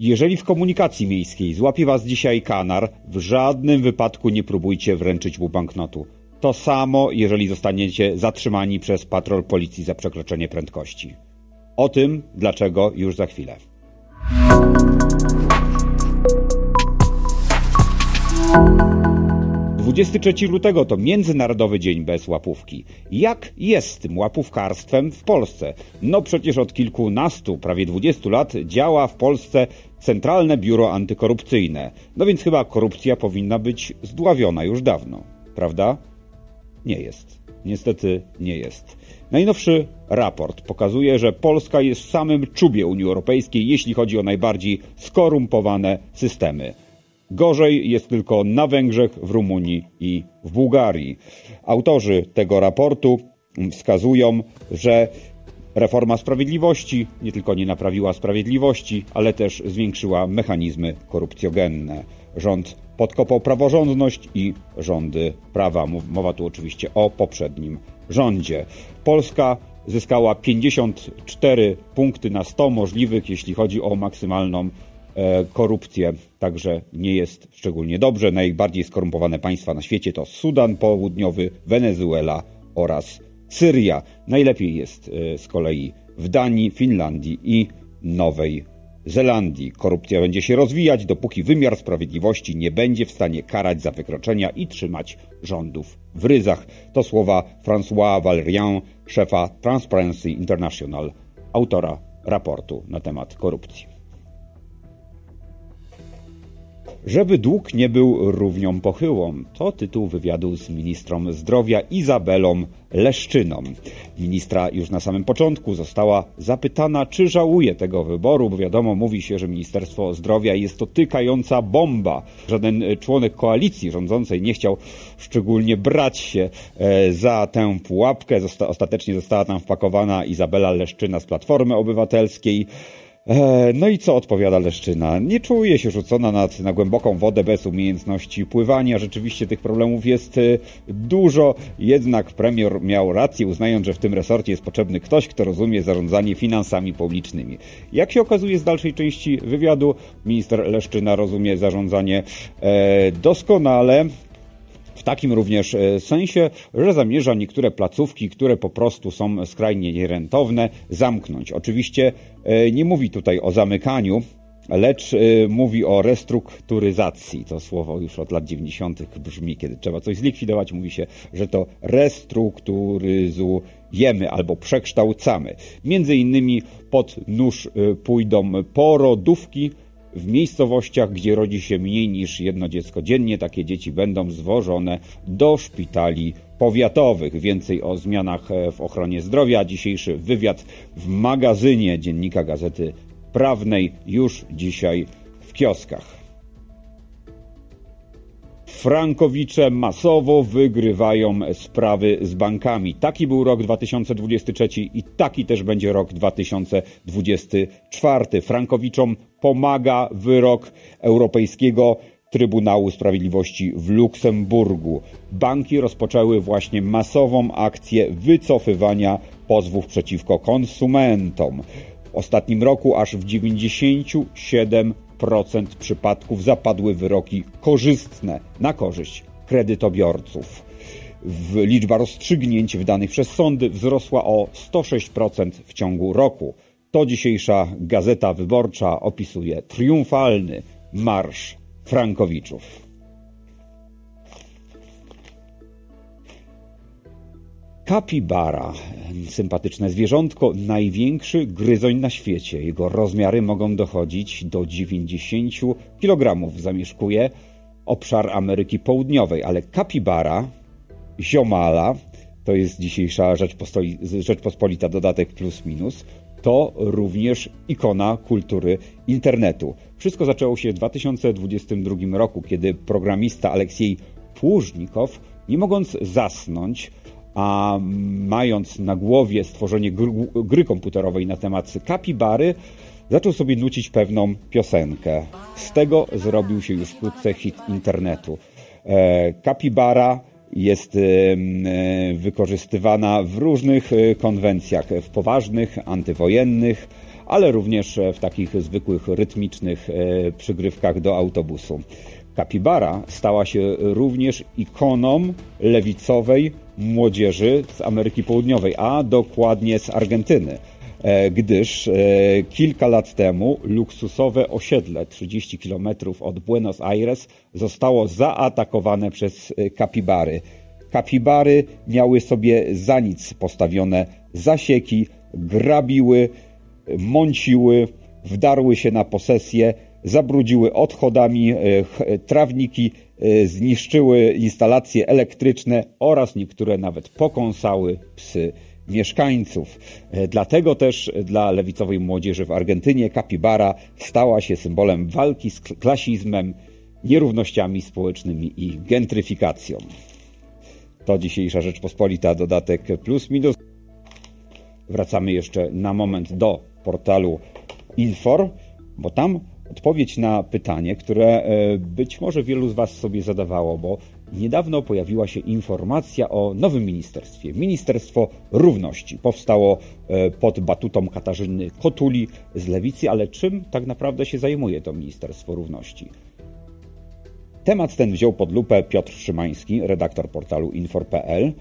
Jeżeli w komunikacji miejskiej złapie was dzisiaj kanar, w żadnym wypadku nie próbujcie wręczyć mu banknotu. To samo, jeżeli zostaniecie zatrzymani przez patrol policji za przekroczenie prędkości. O tym, dlaczego, już za chwilę. 23 lutego to Międzynarodowy Dzień Bez Łapówki. Jak jest z tym łapówkarstwem w Polsce? No przecież od kilkunastu, prawie 20 lat działa w Polsce Centralne Biuro Antykorupcyjne. No więc chyba korupcja powinna być zdławiona już dawno, prawda? Nie jest. Niestety nie jest. Najnowszy raport pokazuje, że Polska jest w samym czubie Unii Europejskiej, jeśli chodzi o najbardziej skorumpowane systemy. Gorzej jest tylko na Węgrzech, w Rumunii i w Bułgarii. Autorzy tego raportu wskazują, że reforma sprawiedliwości nie tylko nie naprawiła sprawiedliwości, ale też zwiększyła mechanizmy korupcjogenne. Rząd podkopał praworządność i rządy prawa. Mowa tu oczywiście o poprzednim rządzie. Polska zyskała 54 punkty na 100 możliwych, jeśli chodzi o maksymalną E, korupcję także nie jest szczególnie dobrze. Najbardziej skorumpowane państwa na świecie to Sudan Południowy, Wenezuela oraz Syria. Najlepiej jest e, z kolei w Danii, Finlandii i Nowej Zelandii. Korupcja będzie się rozwijać, dopóki wymiar sprawiedliwości nie będzie w stanie karać za wykroczenia i trzymać rządów w ryzach. To słowa François Valerian, szefa Transparency International, autora raportu na temat korupcji. Żeby dług nie był równią pochyłą, to tytuł wywiadu z ministrą zdrowia Izabelą Leszczyną. Ministra już na samym początku została zapytana, czy żałuje tego wyboru, bo wiadomo, mówi się, że Ministerstwo Zdrowia jest to tykająca bomba. Żaden członek koalicji rządzącej nie chciał szczególnie brać się e, za tę pułapkę. Ostatecznie została tam wpakowana Izabela Leszczyna z Platformy Obywatelskiej. E, no i co odpowiada Leszczyna? Nie czuje się rzucona nad, na głęboką wodę bez umiejętności pływania. Rzeczywiście tych problemów jest e, dużo, jednak premier miał rację, uznając, że w tym resorcie jest potrzebny ktoś, kto rozumie zarządzanie finansami publicznymi. Jak się okazuje z dalszej części wywiadu, minister Leszczyna rozumie zarządzanie e, doskonale takim również e, sensie, że zamierza niektóre placówki, które po prostu są skrajnie nierentowne, zamknąć. Oczywiście e, nie mówi tutaj o zamykaniu, lecz e, mówi o restrukturyzacji. To słowo już od lat 90. brzmi, kiedy trzeba coś zlikwidować, mówi się, że to restrukturyzujemy albo przekształcamy. Między innymi pod nóż pójdą porodówki, w miejscowościach, gdzie rodzi się mniej niż jedno dziecko dziennie, takie dzieci będą zwożone do szpitali powiatowych. Więcej o zmianach e, w ochronie zdrowia. Dzisiejszy wywiad w magazynie Dziennika Gazety Prawnej już dzisiaj w kioskach. Frankowicze masowo wygrywają sprawy z bankami. Taki był rok 2023 i taki też będzie rok 2024. Frankowiczom pomaga wyrok Europejskiego Trybunału Sprawiedliwości w Luksemburgu. Banki rozpoczęły właśnie masową akcję wycofywania pozwów przeciwko konsumentom. W ostatnim roku aż w 97 procent przypadków zapadły wyroki korzystne na korzyść kredytobiorców. Liczba rozstrzygnięć wydanych przez sądy wzrosła o 106% w ciągu roku. To dzisiejsza Gazeta Wyborcza opisuje triumfalny marsz Frankowiczów. Kapibara, sympatyczne zwierzątko, największy gryzoń na świecie. Jego rozmiary mogą dochodzić do 90 kg. Zamieszkuje obszar Ameryki Południowej, ale kapibara, ziomala, to jest dzisiejsza Rzeczpospolita dodatek plus minus, to również ikona kultury internetu. Wszystko zaczęło się w 2022 roku, kiedy programista Aleksiej Płużnikow, nie mogąc zasnąć, a mając na głowie stworzenie gry, gry komputerowej na temat kapibary, zaczął sobie nucić pewną piosenkę. Z tego zrobił się już wkrótce hit internetu. E, kapibara jest e, wykorzystywana w różnych e, konwencjach, w poważnych, antywojennych, ale również w takich zwykłych rytmicznych przygrywkach do autobusu. Kapibara stała się również ikoną lewicowej młodzieży z Ameryki Południowej, a dokładnie z Argentyny. E, gdyż e, kilka lat temu luksusowe osiedle 30 km od Buenos Aires zostało zaatakowane przez e, kapibary. Kapibary miały sobie za nic postawione zasieki, grabiły, mąciły, wdarły się na posesję, zabrudziły odchodami trawniki, zniszczyły instalacje elektryczne oraz niektóre nawet pokąsały psy mieszkańców. E, dlatego też dla lewicowej młodzieży w Argentynie kapibara stała się symbolem walki z klasizmem, nierównościami społecznymi i gentryfikacją. To dzisiejsza Rzeczpospolita, dodatek plus minus. Wracamy jeszcze na moment do portalu Infor, bo tam odpowiedź na pytanie, które e, być może wielu z Was sobie zadawało, bo niedawno pojawiła się informacja o nowym ministerstwie. Ministerstwo Równości. Powstało e, pod batutą Katarzyny Kotuli z Lewicy, ale czym tak naprawdę się zajmuje to Ministerstwo Równości? Temat ten wziął pod lupę Piotr Szymański, redaktor portalu infor.pl.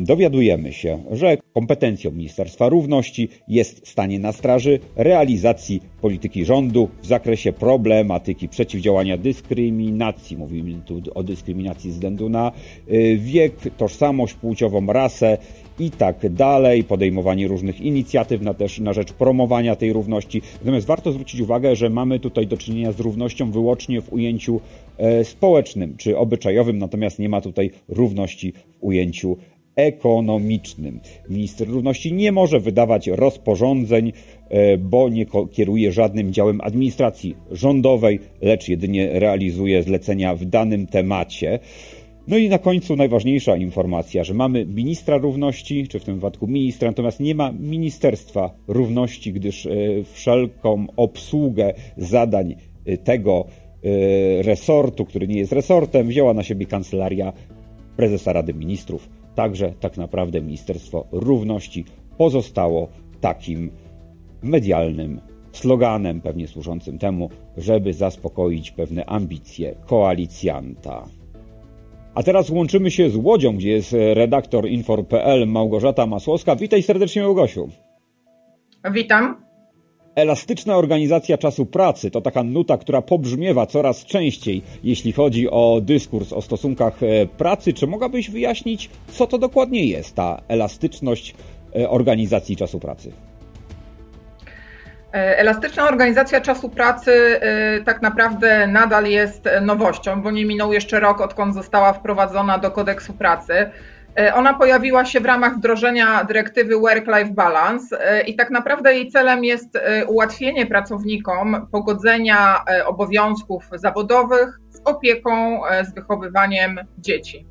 Dowiadujemy się, że kompetencją Ministerstwa Równości jest stanie na straży realizacji polityki rządu w zakresie problematyki przeciwdziałania dyskryminacji. Mówimy tu o dyskryminacji względu na y, wiek, tożsamość płciową, rasę i tak dalej, podejmowanie różnych inicjatyw na, też, na rzecz promowania tej równości. Natomiast warto zwrócić uwagę, że mamy tutaj do czynienia z równością wyłącznie w ujęciu e, społecznym czy obyczajowym, natomiast nie ma tutaj równości w ujęciu ekonomicznym. Minister Równości nie może wydawać rozporządzeń, e, bo nie kieruje żadnym działem administracji rządowej, lecz jedynie realizuje zlecenia w danym temacie. No i na końcu najważniejsza informacja, że mamy ministra równości, czy w tym wypadku ministra, natomiast nie ma Ministerstwa Równości, gdyż e, wszelką obsługę zadań e, tego resortu, który nie jest resortem, wzięła na siebie kancelaria prezesa Rady Ministrów. Także tak naprawdę Ministerstwo Równości pozostało takim medialnym sloganem, pewnie służącym temu, żeby zaspokoić pewne ambicje koalicjanta. A teraz łączymy się z Łodzią, gdzie jest redaktor Infor.pl Małgorzata Masłowska. Witaj serdecznie, Małgosiu. Witam. Elastyczna organizacja czasu pracy to taka nuta, która pobrzmiewa coraz częściej, jeśli chodzi o dyskurs o stosunkach e, pracy. Czy mogłabyś wyjaśnić, co to dokładnie jest ta elastyczność e, organizacji czasu pracy? E, elastyczna organizacja czasu pracy tak naprawdę nadal jest nowością, bo nie minął jeszcze rok, odkąd została wprowadzona do kodeksu pracy. E, ona pojawiła się w ramach wdrożenia dyrektywy Work-Life Balance i tak naprawdę jej celem jest ułatwienie pracownikom pogodzenia obowiązków zawodowych z opieką, z wychowywaniem dzieci.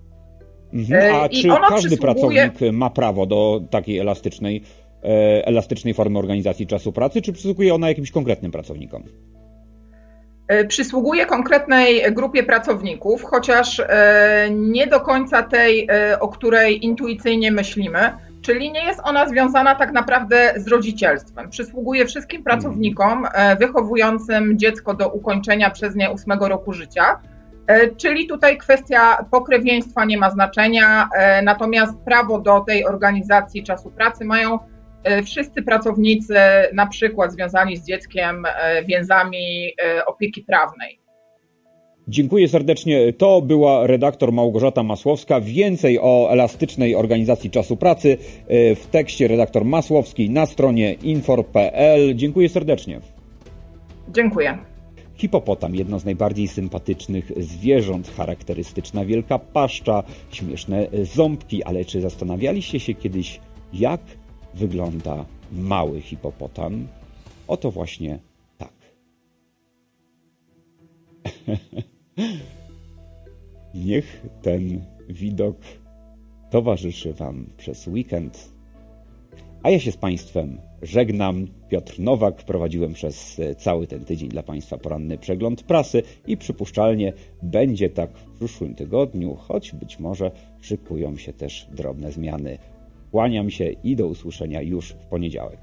Mhm. A I czy każdy przysługuje... pracownik ma prawo do takiej elastycznej E, elastycznej formy organizacji czasu pracy, czy przysługuje ona jakimś konkretnym pracownikom? E, przysługuje konkretnej grupie pracowników, chociaż e, nie do końca tej, o której intuicyjnie myślimy, czyli nie jest ona związana tak naprawdę z rodzicielstwem. Przysługuje wszystkim pracownikom wychowującym dziecko do ukończenia przez nie ósmego roku życia. Czyli tutaj kwestia pokrewieństwa nie ma znaczenia, natomiast prawo do tej organizacji czasu pracy mają E, wszyscy pracownicy, na przykład związani z dzieckiem, e, więzami e, opieki prawnej. Dziękuję serdecznie. To była redaktor Małgorzata Masłowska. Więcej o elastycznej organizacji czasu pracy w tekście redaktor Masłowski na stronie infor.pl. Dziękuję serdecznie. Dziękuję. Hipopotam, jedno z najbardziej sympatycznych zwierząt, charakterystyczna wielka paszcza, śmieszne ząbki, ale czy zastanawialiście się kiedyś, jak wygląda mały hipopotam. Oto właśnie tak. Niech ten widok towarzyszy Wam przez weekend. A ja się z Państwem żegnam. Piotr Nowak. Prowadziłem przez cały ten tydzień dla Państwa poranny przegląd prasy i przypuszczalnie będzie tak w przyszłym tygodniu, choć być może szykują się też drobne zmiany Kłaniam się i do usłyszenia już w poniedziałek.